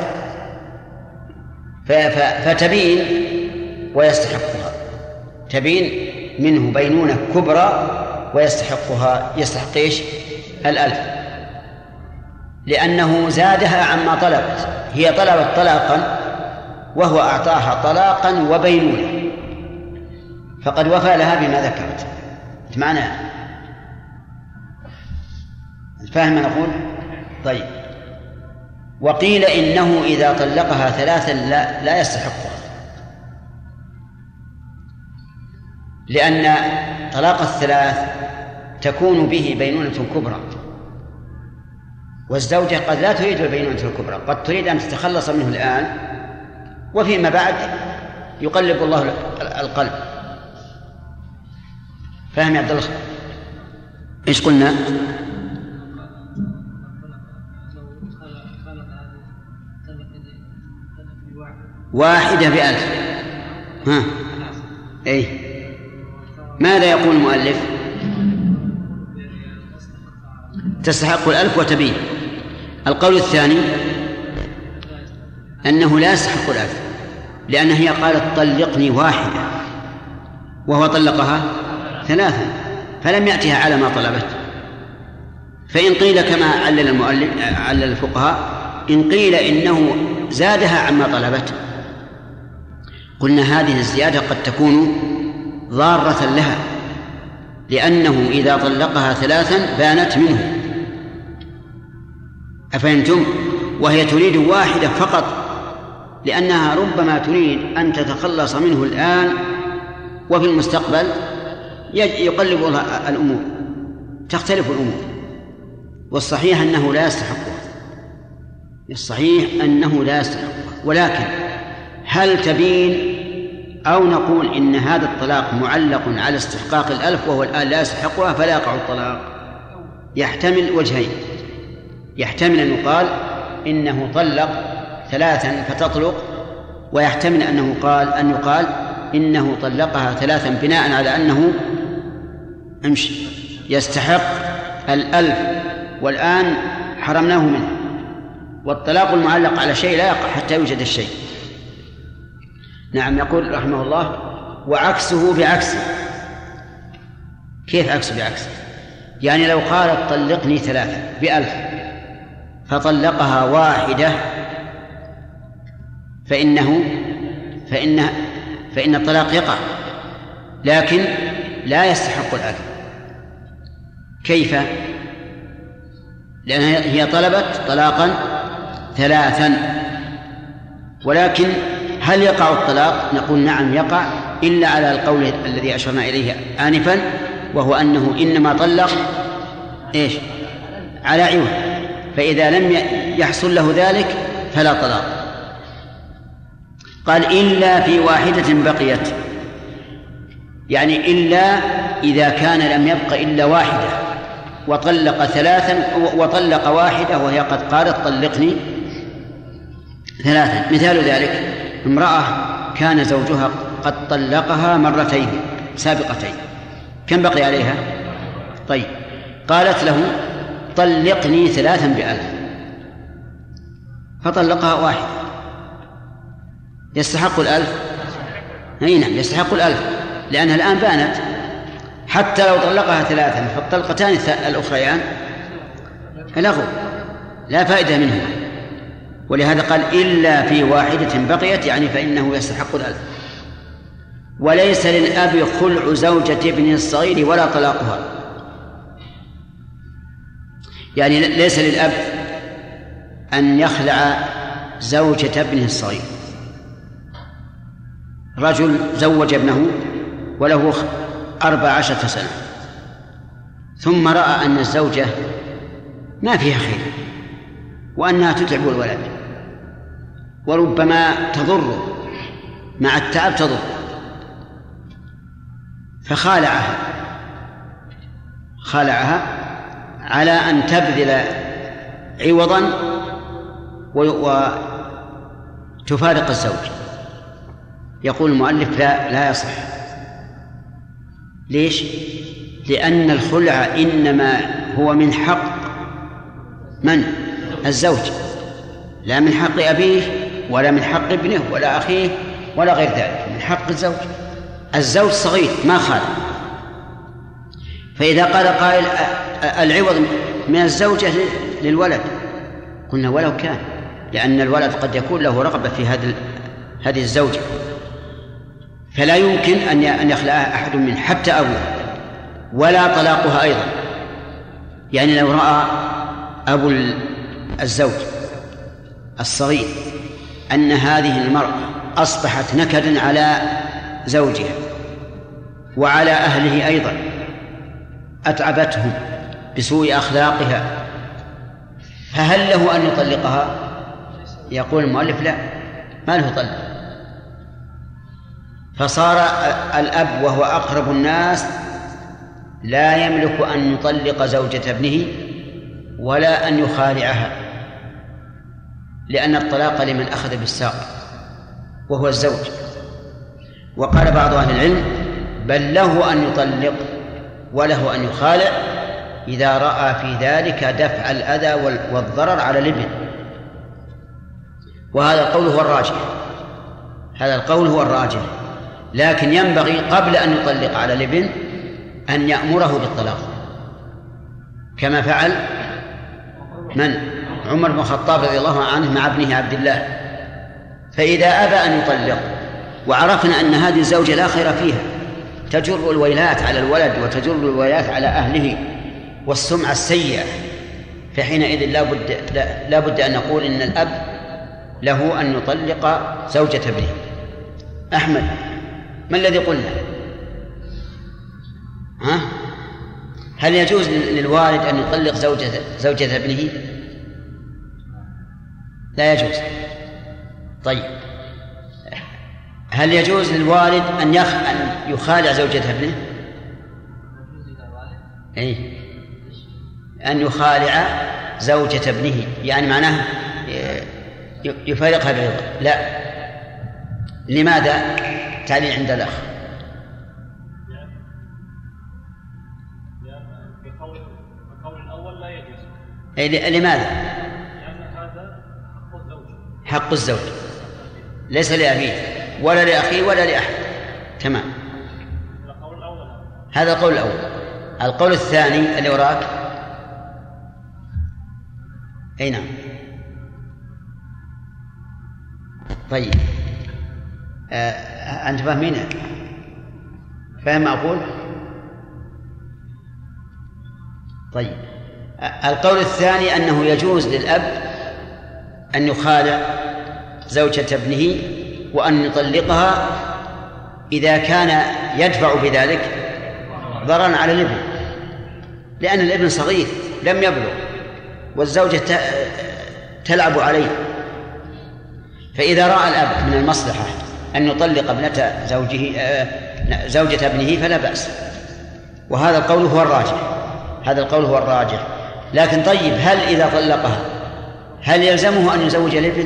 فتبين ويستحقها. تبين منه بينونة كبرى ويستحقها. يستحق إيش؟ الألف. لأنه زادها عما طلبت. هي طلبت طلاقا وهو أعطاها طلاقا وبينونة فقد وفى لها بما ذكرت. معنى؟ فاهم ما نقول؟ طيب. وقيل إنه إذا طلقها ثلاثا لا, لا يستحقها. لأن طلاق الثلاث تكون به بينونة كبرى. والزوجة قد لا تريد البينونة الكبرى. قد تريد أن تتخلص منه الآن وفيما بعد يقلب الله القلب. فاهم يا عبد الله؟ إيش قلنا؟ واحدة بألف ها؟ أي ماذا يقول المؤلف؟ تستحق الألف وتبين. القول الثاني أنه لا يستحق الألف. لأن هي قالت طلقني واحدة وهو طلقها ثلاثا فلم يأتها على ما طلبت فإن قيل كما علل المؤلف علل الفقهاء إن قيل إنه زادها عما طلبت قلنا هذه الزيادة قد تكون ضارة لها لأنه إذا طلقها ثلاثا بانت منه. أفهمتم؟ وهي تريد واحدة فقط لأنها ربما تريد أن تتخلص منه الآن وفي المستقبل يقلب الأمور تختلف الأمور والصحيح أنه لا يستحقها الصحيح أنه لا يستحقها ولكن هل تبين أو نقول إن هذا الطلاق معلق على استحقاق الألف وهو الآن لا يستحقها فلا يقع الطلاق؟ يحتمل وجهين يحتمل أن يقال إنه طلق ثلاثا فتطلق ويحتمل أنه قال أن يقال إنه طلقها ثلاثا بناء على أنه امشي يستحق الألف والآن حرمناه منه. والطلاق المعلق على شيء لا يقع حتى يوجد الشيء. نعم يقول رحمه الله وعكسه بعكسه. كيف عكسه بعكسه؟ يعني لو قالت طلقني ثلاثة بألف فطلقها واحدة فإنه فإن فإن الطلاق يقع لكن لا يستحق الألف كيف؟ لأن هي طلبت طلاقا ثلاثا ولكن هل يقع الطلاق؟ نقول نعم يقع إلا على القول الذي أشرنا إليه آنفا وهو أنه إنما طلق إيش؟ على عوض فإذا لم يحصل له ذلك فلا طلاق قال إلا في واحدة بقيت. يعني إلا إذا كان لم يبق إلا واحدة. وطلق ثلاثا وطلق واحدة وهي قد قالت طلقني ثلاثا. مثال ذلك امرأة كان زوجها قد طلقها مرتين سابقتين. كم بقي عليها؟ طيب. قالت له طلقني ثلاثا بألف. فطلقها واحدة. يستحق الألف؟ أي نعم يستحق الألف لأنها الآن بانت. حتى لو طلقها ثلاثا فالطلقتان الأخريان لغو لا فائدة منهما. ولهذا قال إلا في واحدة بقيت يعني فإنه يستحق الألف. وليس للأب خلع زوجة ابن الصغير ولا طلاقها. يعني ليس للأب أن يخلع زوجة ابنه الصغير. رجل زوج ابنه وله أربع عشرة سنة. ثم رأى أن الزوجة ما فيها خير وأنها تتعب الولد. وربما تضره مع التعب تضر. فخالعها. خالعها على أن تبذل عوضا وتفارق الزوج. يقول المؤلف لا لا يصح. ليش؟ لأن الخلع إنما هو من حق من؟ الزوج. لا من حق أبيه ولا من حق ابنه ولا أخيه ولا غير ذلك من حق الزوج. الزوج صغير ما خال. فإذا قال قائل العوض من الزوجة للولد. قلنا ولو كان لأن الولد قد يكون له رغبة في هذه هذه الزوجة. فلا يمكن أن أن يخلعها أحد من حتى أبوه ولا طلاقها أيضا يعني لو رأى أبو الزوج الصغير أن هذه المرأة أصبحت نكدا على زوجها وعلى أهله أيضا أتعبتهم بسوء أخلاقها فهل له أن يطلقها؟ يقول المؤلف لا ما له طلق فصار الأب وهو أقرب الناس لا يملك أن يطلق زوجة ابنه ولا أن يخالعها لأن الطلاق لمن أخذ بالساق وهو الزوج. وقال بعض أهل العلم بل له أن يطلق وله أن يخالع إذا رأى في ذلك دفع الأذى والضرر على الابن. وهذا القول هو الراجح هذا القول هو الراجح. لكن ينبغي قبل أن يطلق على الابن أن يأمره بالطلاق. كما فعل من؟ عمر بن الخطاب رضي الله عنه مع ابنه عبد الله. فإذا أبى أن يطلق وعرفنا أن هذه الزوجة لا خير فيها تجر الويلات على الولد وتجر الويلات على أهله والسمعة السيئة فحينئذ لا بد لا بد أن نقول إن الأب له أن يطلق زوجة ابنه. أحمد. ما الذي قلنا؟ ها؟ هل يجوز للوالد أن يطلق زوجة زوجة ابنه؟ لا يجوز. طيب. هل يجوز للوالد أن يخ... أن يخالع زوجة ابنه؟ أي أن يخالع زوجة ابنه. يعني معناه يفارقها بالرضا لا. لماذا؟ تعليل عند الأخ. أي لماذا؟ لأن هذا حق الزوج حق الزوج. ليس لأبيه ولا لأخيه ولا لأحد. تمام. هذا القول الأول. القول الثاني اللي وراك. أي نعم. طيب. آه أنت فاهمين فاهم ما أقول؟ طيب. القول الثاني أنه يجوز للأب أن يخالع زوجة ابنه وأن يطلقها إذا كان يدفع بذلك ضررا على الابن. لأن الابن صغير لم يبلغ والزوجة تلعب عليه. فإذا رأى الأب من المصلحة أن يطلق ابنة زوجه زوجة ابنه فلا بأس. وهذا القول هو الراجح هذا القول هو الراجح. لكن طيب هل إذا طلقها هل يلزمه أن يزوج الابن؟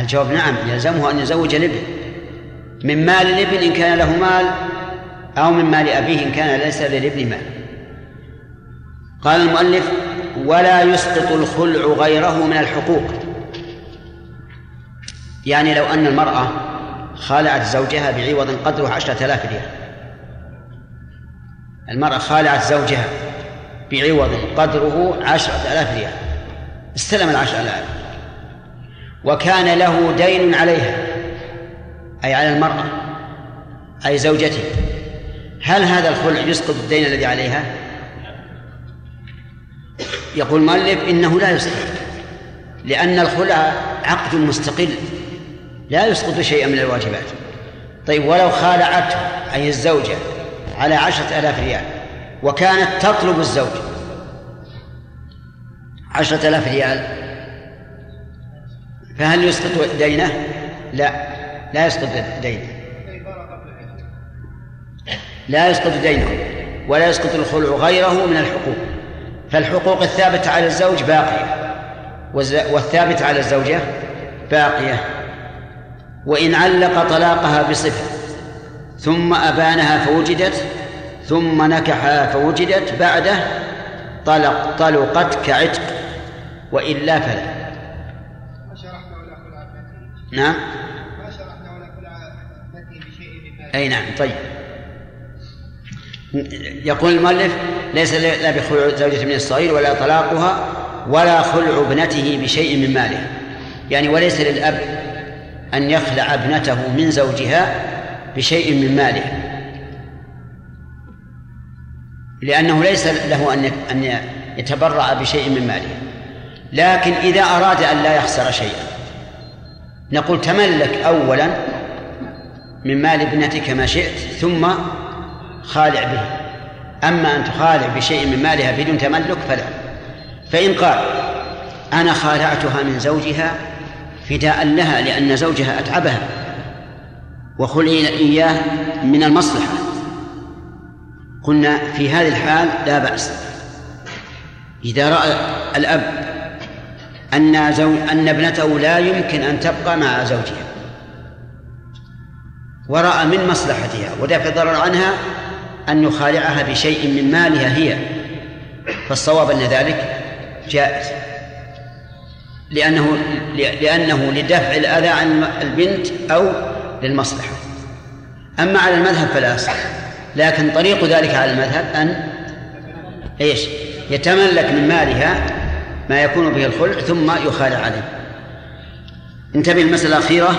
الجواب نعم يلزمه أن يزوج الابن. من مال الابن إن كان له مال أو من مال أبيه إن كان ليس للابن مال. قال المؤلف ولا يسقط الخلع غيره من الحقوق. يعني لو أن المرأة خالعت زوجها بعوض قدره عشرة آلاف ريال. المرأة خالعت زوجها بعوض قدره عشرة آلاف ريال. استلم العشرة آلاف. وكان له دين عليها. أي على المرأة. أي زوجته. هل هذا الخلع يسقط الدين الذي عليها؟ يقول المؤلف إنه لا يسقط. لأن الخلع عقد مستقل. لا يسقط شيئا من الواجبات. طيب ولو خالعته أي الزوجة على عشرة آلاف ريال وكانت تطلب الزوج. عشرة آلاف ريال. فهل يسقط دينه؟ لا لا يسقط دينه. لا يسقط دينه ولا يسقط الخلع غيره من الحقوق. فالحقوق الثابتة على الزوج باقية والثابتة على الزوجة باقية. وإن علق طلاقها بصفة ثم أبانها فوجدت ثم نكحها فوجدت بعده طلق طلقت كعتق وإلا فلا. نعم. أي نعم طيب. يقول المؤلف ليس لا بخلع زوجة من الصغير ولا طلاقها ولا خلع ابنته بشيء من ماله. يعني وليس للأب أن يخلع ابنته من زوجها بشيء من ماله. لأنه ليس له أن أن يتبرع بشيء من ماله. لكن إذا أراد أن لا يخسر شيئا نقول تملك أولا من مال ابنتك ما شئت ثم خالع به. أما أن تخالع بشيء من مالها بدون تملك فلا. فإن قال أنا خالعتها من زوجها فداء لها لأن زوجها أتعبها وخلي إياه من المصلحة. قلنا في هذه الحال لا بأس. إذا رأى الأب أن زوج أن ابنته لا يمكن أن تبقى مع زوجها ورأى من مصلحتها ودافع الضرر عنها أن يخالعها بشيء من مالها هي فالصواب أن ذلك جائز. لأنه لأنه لدفع الأذى عن البنت أو للمصلحة أما على المذهب فلا أصل لكن طريق ذلك على المذهب أن إيش؟ يتملك من مالها ما يكون به الخلع ثم يخالع عليه انتبه المسألة الأخيرة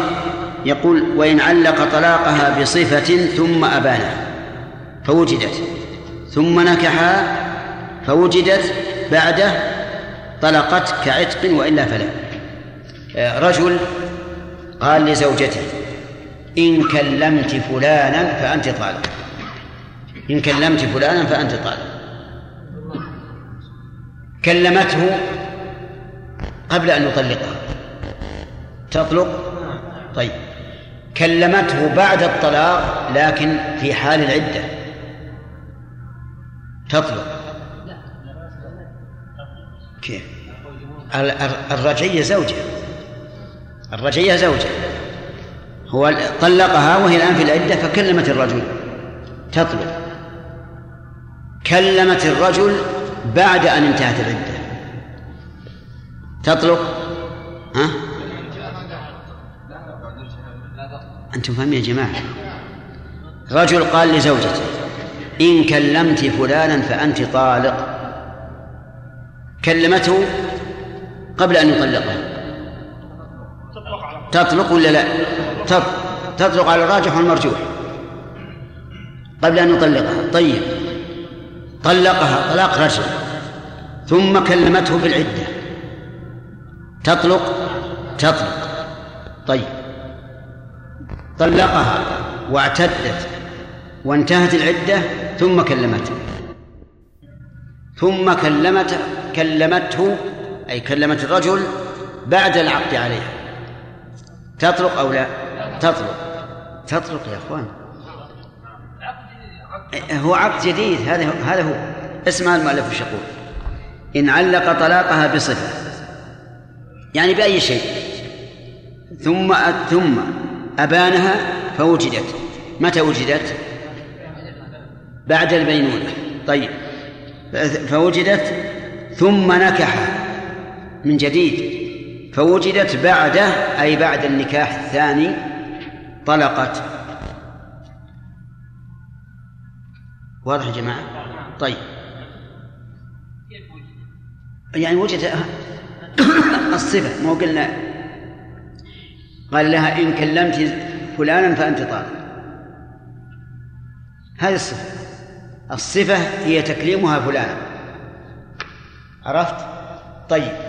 يقول وإن علق طلاقها بصفة ثم أبانها فوجدت ثم نكحها فوجدت بعده طلقت كعتق وإلا فلا. آه، رجل قال لزوجته إن كلمت فلانا فأنت طالق. إن كلمت فلانا فأنت طالق. كلمته قبل أن يطلقها تطلق؟ طيب. كلمته بعد الطلاق لكن في حال العدة. تطلق. كيف؟ الرجية زوجة. الرجية زوجة. هو طلقها وهي الآن في العدة فكلمت الرجل. تطلق. كلمت الرجل بعد أن انتهت العدة. تطلق. ها؟ أنتم فاهمين يا جماعة؟ رجل قال لزوجته إن كلمت فلانا فأنت طالق. كلمته قبل أن يطلقها تطلق ولا لا؟ تطلق على الراجح والمرجوح. قبل أن يطلقها. طيب. طلقها طلاق رجل. ثم كلمته بالعدة. تطلق؟ تطلق. طيب. طلقها واعتدت وانتهت العدة ثم كلمته. ثم كلمت كلمته أي كلمت الرجل بعد العقد عليها. تطلق أو لا؟ تطلق. تطلق يا أخوان. هو عقد جديد. هذا هذا هو. اسمع المؤلف إيش يقول. إن علق طلاقها بصفة. يعني بأي شيء. ثم ثم أبانها فوجدت. متى وجدت؟ بعد البينونة. طيب. فوجدت ثم نكح. من جديد فوجدت بعده أي بعد النكاح الثاني طلقت. واضح يا جماعة؟ طيب. يعني وجد (coughs) الصفة مو قلنا قال لها إن كلمت فلانا فأنت طالق. هذه الصفة. الصفة هي تكليمها فلانا عرفت؟ طيب.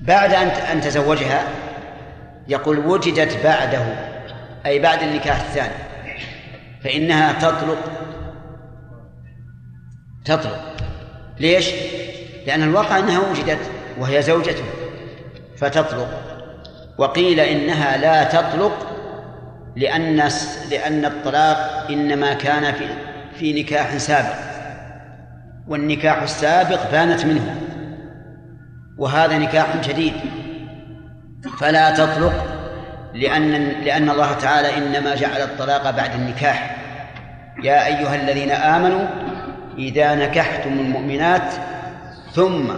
بعد أن أن تزوجها يقول وجدت بعده أي بعد النكاح الثاني فإنها تطلق. تطلق. ليش؟ لأن الواقع أنها وجدت وهي زوجته فتطلق. وقيل إنها لا تطلق لأن لأن الطلاق إنما كان في في نكاح سابق والنكاح السابق بانت منه. وهذا نكاح جديد. فلا تطلق لأن لأن الله تعالى إنما جعل الطلاق بعد النكاح. يا أيها الذين آمنوا إذا نكحتم المؤمنات ثم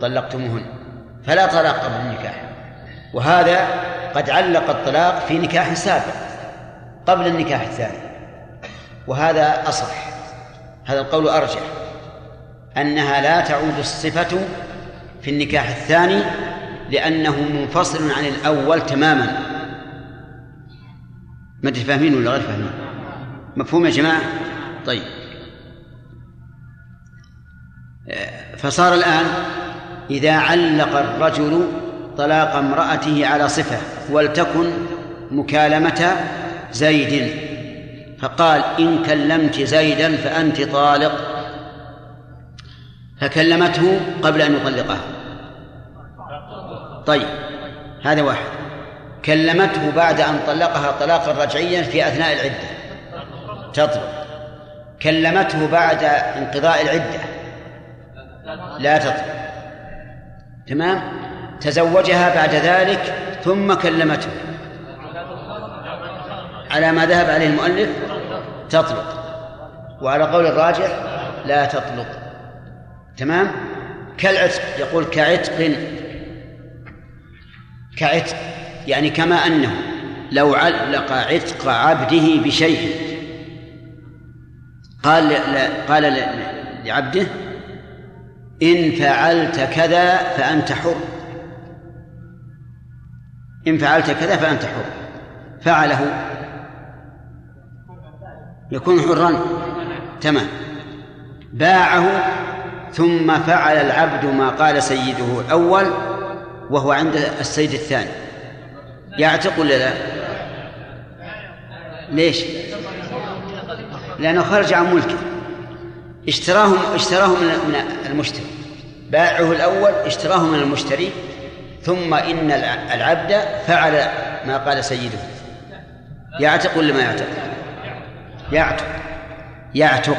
طلقتموهن فلا طلاق قبل النكاح. وهذا قد علق الطلاق في نكاح سابق قبل النكاح الثاني. وهذا أصح هذا القول أرجح أنها لا تعود الصفة في النكاح الثاني لأنه منفصل عن الأول تماما. ما أدري فاهمين ولا غير فاهمين؟ مفهوم يا جماعة؟ طيب. فصار الآن إذا علق الرجل طلاق امرأته على صفة ولتكن مكالمة زيد فقال إن كلمت زيدا فأنت طالق. فكلمته قبل أن يطلقها طيب هذا واحد. كلمته بعد أن طلقها طلاقا رجعيا في أثناء العدة. تطلق. كلمته بعد انقضاء العدة. لا تطلق. تمام؟ تزوجها بعد ذلك ثم كلمته. على ما ذهب عليه المؤلف تطلق. وعلى قول الراجح لا تطلق. تمام؟ كالعتق يقول كعتق كعتق يعني كما أنه لو علق عتق عبده بشيء قال قال لعبده إن فعلت كذا فأنت حر. إن فعلت كذا فأنت حر. فعله يكون حرا. تمام. باعه ثم فعل العبد ما قال سيده الأول وهو عند السيد الثاني يعتق ولا لا؟ ليش؟ لأنه خرج عن ملكه اشتراه اشتراه من المشتري باعه الأول اشتراه من المشتري ثم إن العبد فعل ما قال سيده يعتق ولا ما يعتق؟ يعتق يعتق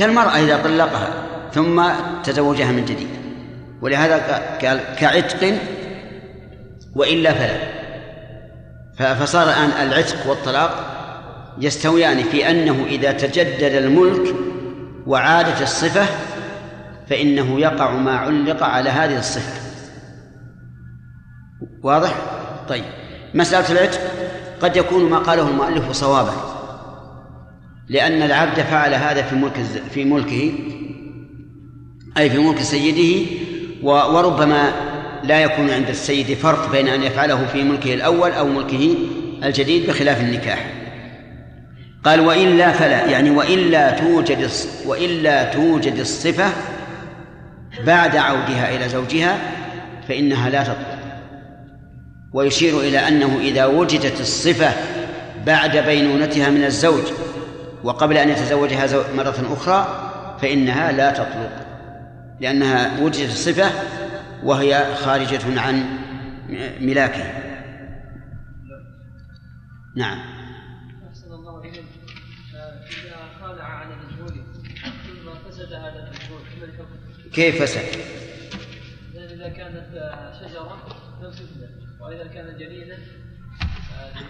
كالمرأة إذا طلقها ثم تزوجها من جديد ولهذا قال كعتق وإلا فلا. فصار الآن العتق والطلاق يستويان في أنه إذا تجدد الملك وعادت الصفة فإنه يقع ما علق على هذه الصفة. واضح؟ طيب. مسألة العتق قد يكون ما قاله المؤلف صوابا. لأن العبد فعل هذا في ملك في ملكه أي في ملك سيده وربما لا يكون عند السيد فرق بين أن يفعله في ملكه الأول أو ملكه الجديد بخلاف النكاح. قال وإلا فلا يعني وإلا توجد وإلا توجد الصفة بعد عودها إلى زوجها فإنها لا تطلق. ويشير إلى أنه إذا وجدت الصفة بعد بينونتها من الزوج وقبل أن يتزوجها مرة أخرى فإنها لا تطلق لأنها وجدت الصفة وهي خارجة عن ملاكه نعم أحسن الله إليك إذا خالع عن ثم فسد هذا؟ كيف فسد؟ لأن إذا كانت شجرة لم تفسد وإذا كان جنينا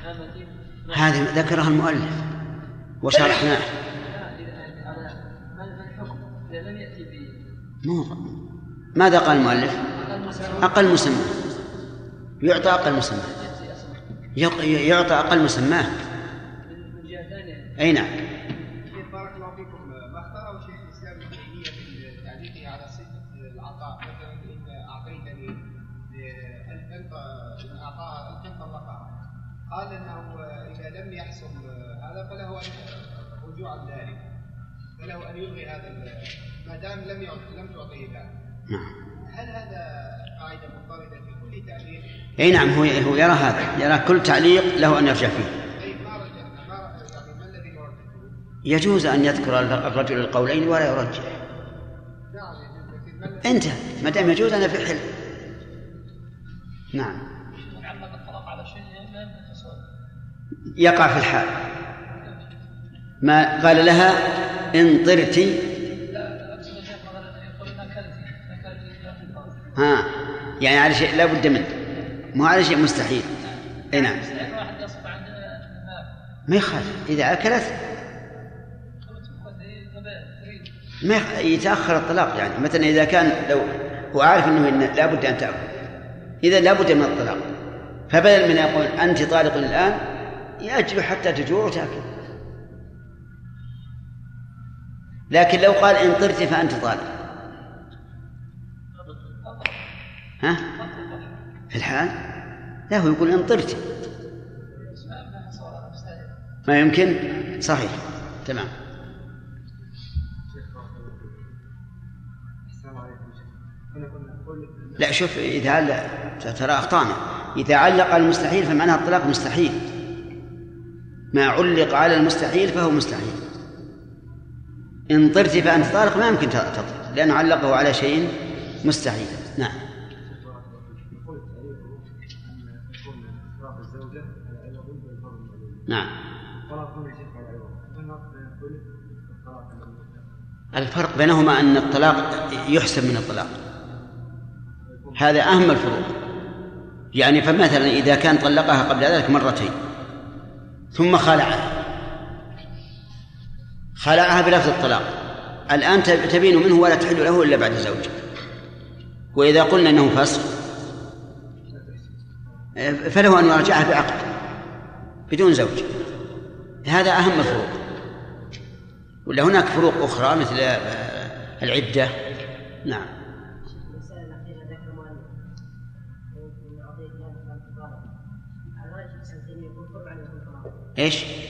لأمة هذه ذكرها المؤلف وشرحناه إذا ماذا قال المؤلف؟ أقل مسمى يعطى أقل مسمى يعطى أقل ثانية أي نعم بارك الله فيكم ما اختاره شيخ الاسلام ابن تيميه في تعليقه على صفه العطاء مثلا اعطاها ان طلقها قال انه اذا لم يحصل هذا فله ان عن ذلك. فله أن يلغي هذا ما دام لم يعط لم تعطيه ذلك. نعم. هل هذا قاعدة مضطردة في كل تعليق؟ إي نعم هو هو يرى هذا. يرى كل تعليق له أن يرجع فيه. طيب ما رجع ما يعني ما الذي يرجع؟ يجوز أن يذكر الرجل القولين ولا يرجع. نعم لكن ما الذي انت ما دام يجوز أنا في حل نعم. تصور. يقع في الحال. ما قال لها إن طرت. ها يعني على شيء لا بد منه. مو على شيء مستحيل. إي نعم. ما يخالف. إذا اكلت ما يتأخر الطلاق يعني. مثلا إذا كان لو هو عارف إنه إن لابد أن تاكل إذا لابد من الطلاق. فبدل من يقول أنت طالق الآن ياجل حتى تجوع وتأكل. لكن لو قال إن طرت فأنت طالق ها؟ في الحال؟ لا هو يقول إن طرت. ما يمكن؟ صحيح. تمام. لا شوف إذا علق ترى أخطأنا. إذا علق على المستحيل فمعناها الطلاق مستحيل. ما علق على المستحيل فهو مستحيل. إن طرت فأنت طالق ما يمكن تطلق لأنه علقه على شيء مستحيل. نعم. نعم. الفرق بينهما أن الطلاق يحسب من الطلاق. هذا أهم الفروق. يعني فمثلا إذا كان طلقها قبل ذلك مرتين ثم خلعها. خلعها بلفظ الطلاق. الآن تبين منه ولا تحل له إلا بعد زوج وإذا قلنا أنه فسخ فله أن يراجعها بعقد بدون زوج. هذا أهم الفروق. ولا هناك فروق أخرى مثل العدة؟ نعم. المسألة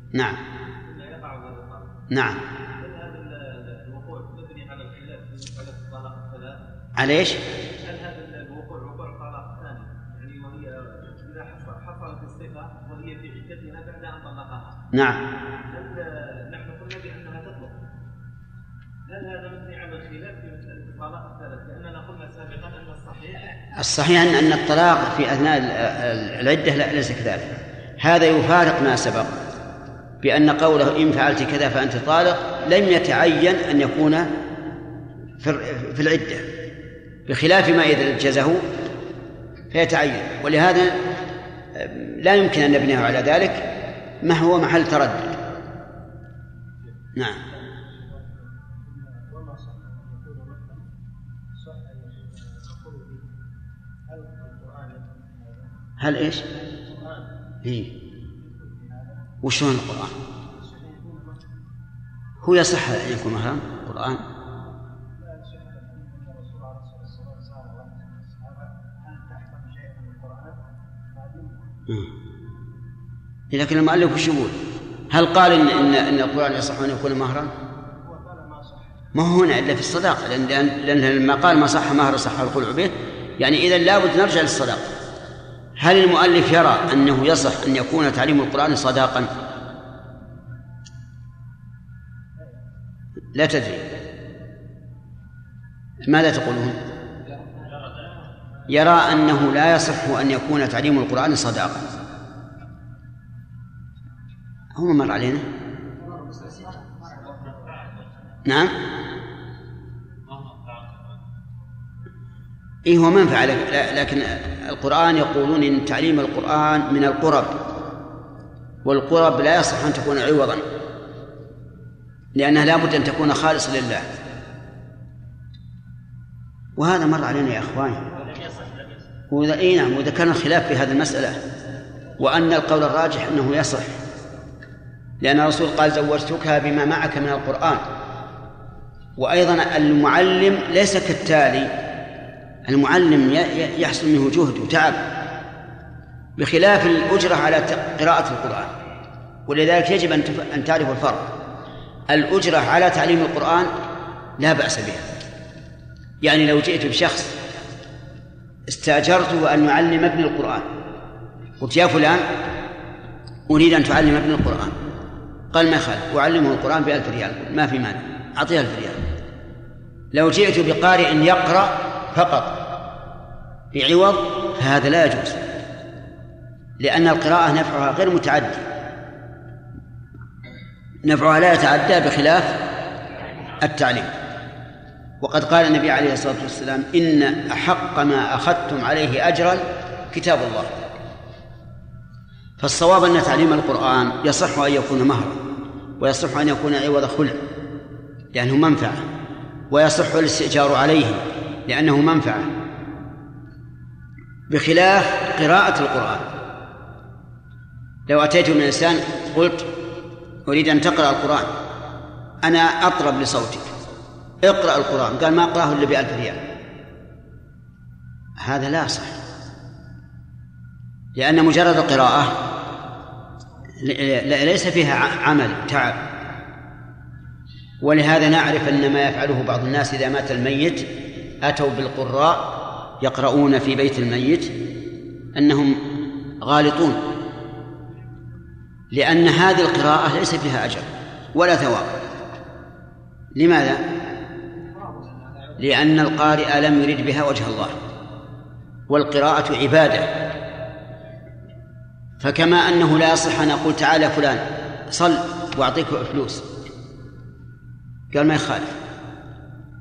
نعم نعم على إيش؟ هل هذا الوقوع وقوع الطلاق الثاني يعني وهي حصل- حصلت الصفة وهي في عدتها بعد أن طلقها نعم هل نحن قلنا بأنها تطلق هل هذا مبني على الخلاف في مسألة الطلاق الثلاث؟ لأننا قلنا سابقا أن الصحيح الصحيح أن أن الطلاق في أثناء ال- ال- العدة لا ليس كذلك هذا يفارق ما سبق بأن قوله إن فعلت كذا فأنت طالق لم يتعين أن يكون في العدة بخلاف ما إذا جزه فيتعين. ولهذا لا يمكن أن نبنيه على ذلك ما هو محل تردد. نعم. وما صح أن وشلون القرآن؟ هو يصح أن يكون مثلا القرآن؟ بعدين لكن المؤلف وش يقول؟ هل قال ان ان إن القرآن يصح أن يكون مهرا؟ ما هو هنا إلا في الصداقة لأن لأن, لما قال ما صح مهر صح الخلع به يعني إذا لابد نرجع للصداقة. هل المؤلف يرى أنه يصح أن يكون تعليم القرآن صداقا؟ لا تدري. ماذا تقولون؟ يرى أنه لا يصح أن يكون تعليم القرآن صداقا. هو مر علينا نعم إيه هو منفعة لك- لكن القرآن يقولون إن تعليم القرآن من القرب والقرب لا يصح أن تكون عوضا لأنها لا بد أن تكون خالصة لله. وهذا مر علينا يا إخواني. وإذا إي نعم وإذا كان الخلاف في هذه المسألة وأن القول الراجح أنه يصح لأن الرسول قال زوجتك بما معك من القرآن. وأيضا المعلم ليس كالتالي المعلم يحصل منه جهد وتعب بخلاف الأجرة على قراءة القرآن. ولذلك يجب أن تعرف الفرق. الأجرة على تعليم القرآن لا بأس بها. يعني لو جئت بشخص استاجرته ان يعلم ابن القرآن قلت يا فلان أريد أن تعلم ابن القرآن. قال ما يخالف أعلمه القرآن بألف ريال ما في مانع اعطيه ألف ريال. لو جئت بقارئ يقرأ فقط. بعوض فهذا لا يجوز لأن القراءة نفعها غير متعدي. نفعها لا يتعدى بخلاف التعليم. وقد قال النبي عليه الصلاة والسلام إن أحق ما أخذتم عليه أجرا كتاب الله. فالصواب أن تعليم القرآن يصح أن يكون مهرا ويصح أن يكون عوض خلع لأنه منفعة ويصح الاستئجار عليه لأنه منفعة. بخلاف قراءة القرآن. لو أتيت من إنسان قلت أريد أن تقرأ القرآن أنا أطرب لصوتك. اقرأ القرآن. قال ما أقرأه إلا بألف ريال. هذا لا صح. لأن مجرد القراءة ليس فيها عمل تعب. ولهذا نعرف أن ما يفعله بعض الناس إذا مات الميت أتوا بالقراء يقرؤون في بيت الميت أنهم غالطون لأن هذه القراءة ليس فيها أجر ولا ثواب. لماذا؟ لأن القارئ لم يرد بها وجه الله والقراءة عبادة. فكما أنه لا يصح أن أقول تعالى فلان صل وأعطيك فلوس. قال ما يخالف.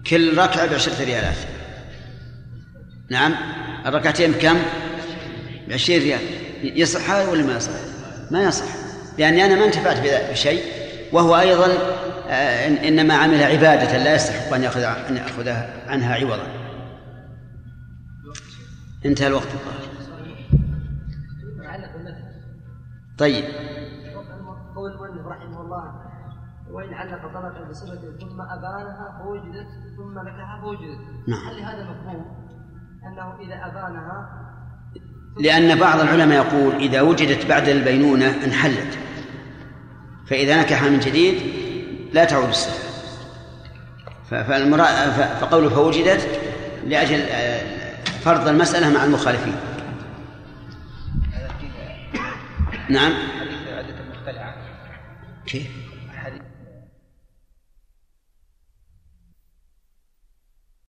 كل ركعة بعشرة ريالات. نعم. الركعتين بكم؟ بعشرين ريال. يصح هذا ولا ما يصح؟ ما يصح. لأني أنا ما انتفعت بشيء. وهو أيضا آه، إنما عمل عبادة لا يستحق أن يأخذ أن يأخذ عنها عوضا. انتهى الوقت. الظاهر طيب. قول المؤلف رحمه الله. وإن علق طلقا بصفة ثم أبانها فوجدت ثم نكحها فوجدت. نعم. هل هذا مفهوم؟ أنه إذا أبانها لأن بعض العلماء يقول إذا وجدت بعد البينونة انحلت. فإذا نكح من جديد لا تعود الصفة. فقوله فوجدت لأجل آه، فرض المسألة مع المخالفين. نعم. حديث عدة المختلعة كيف؟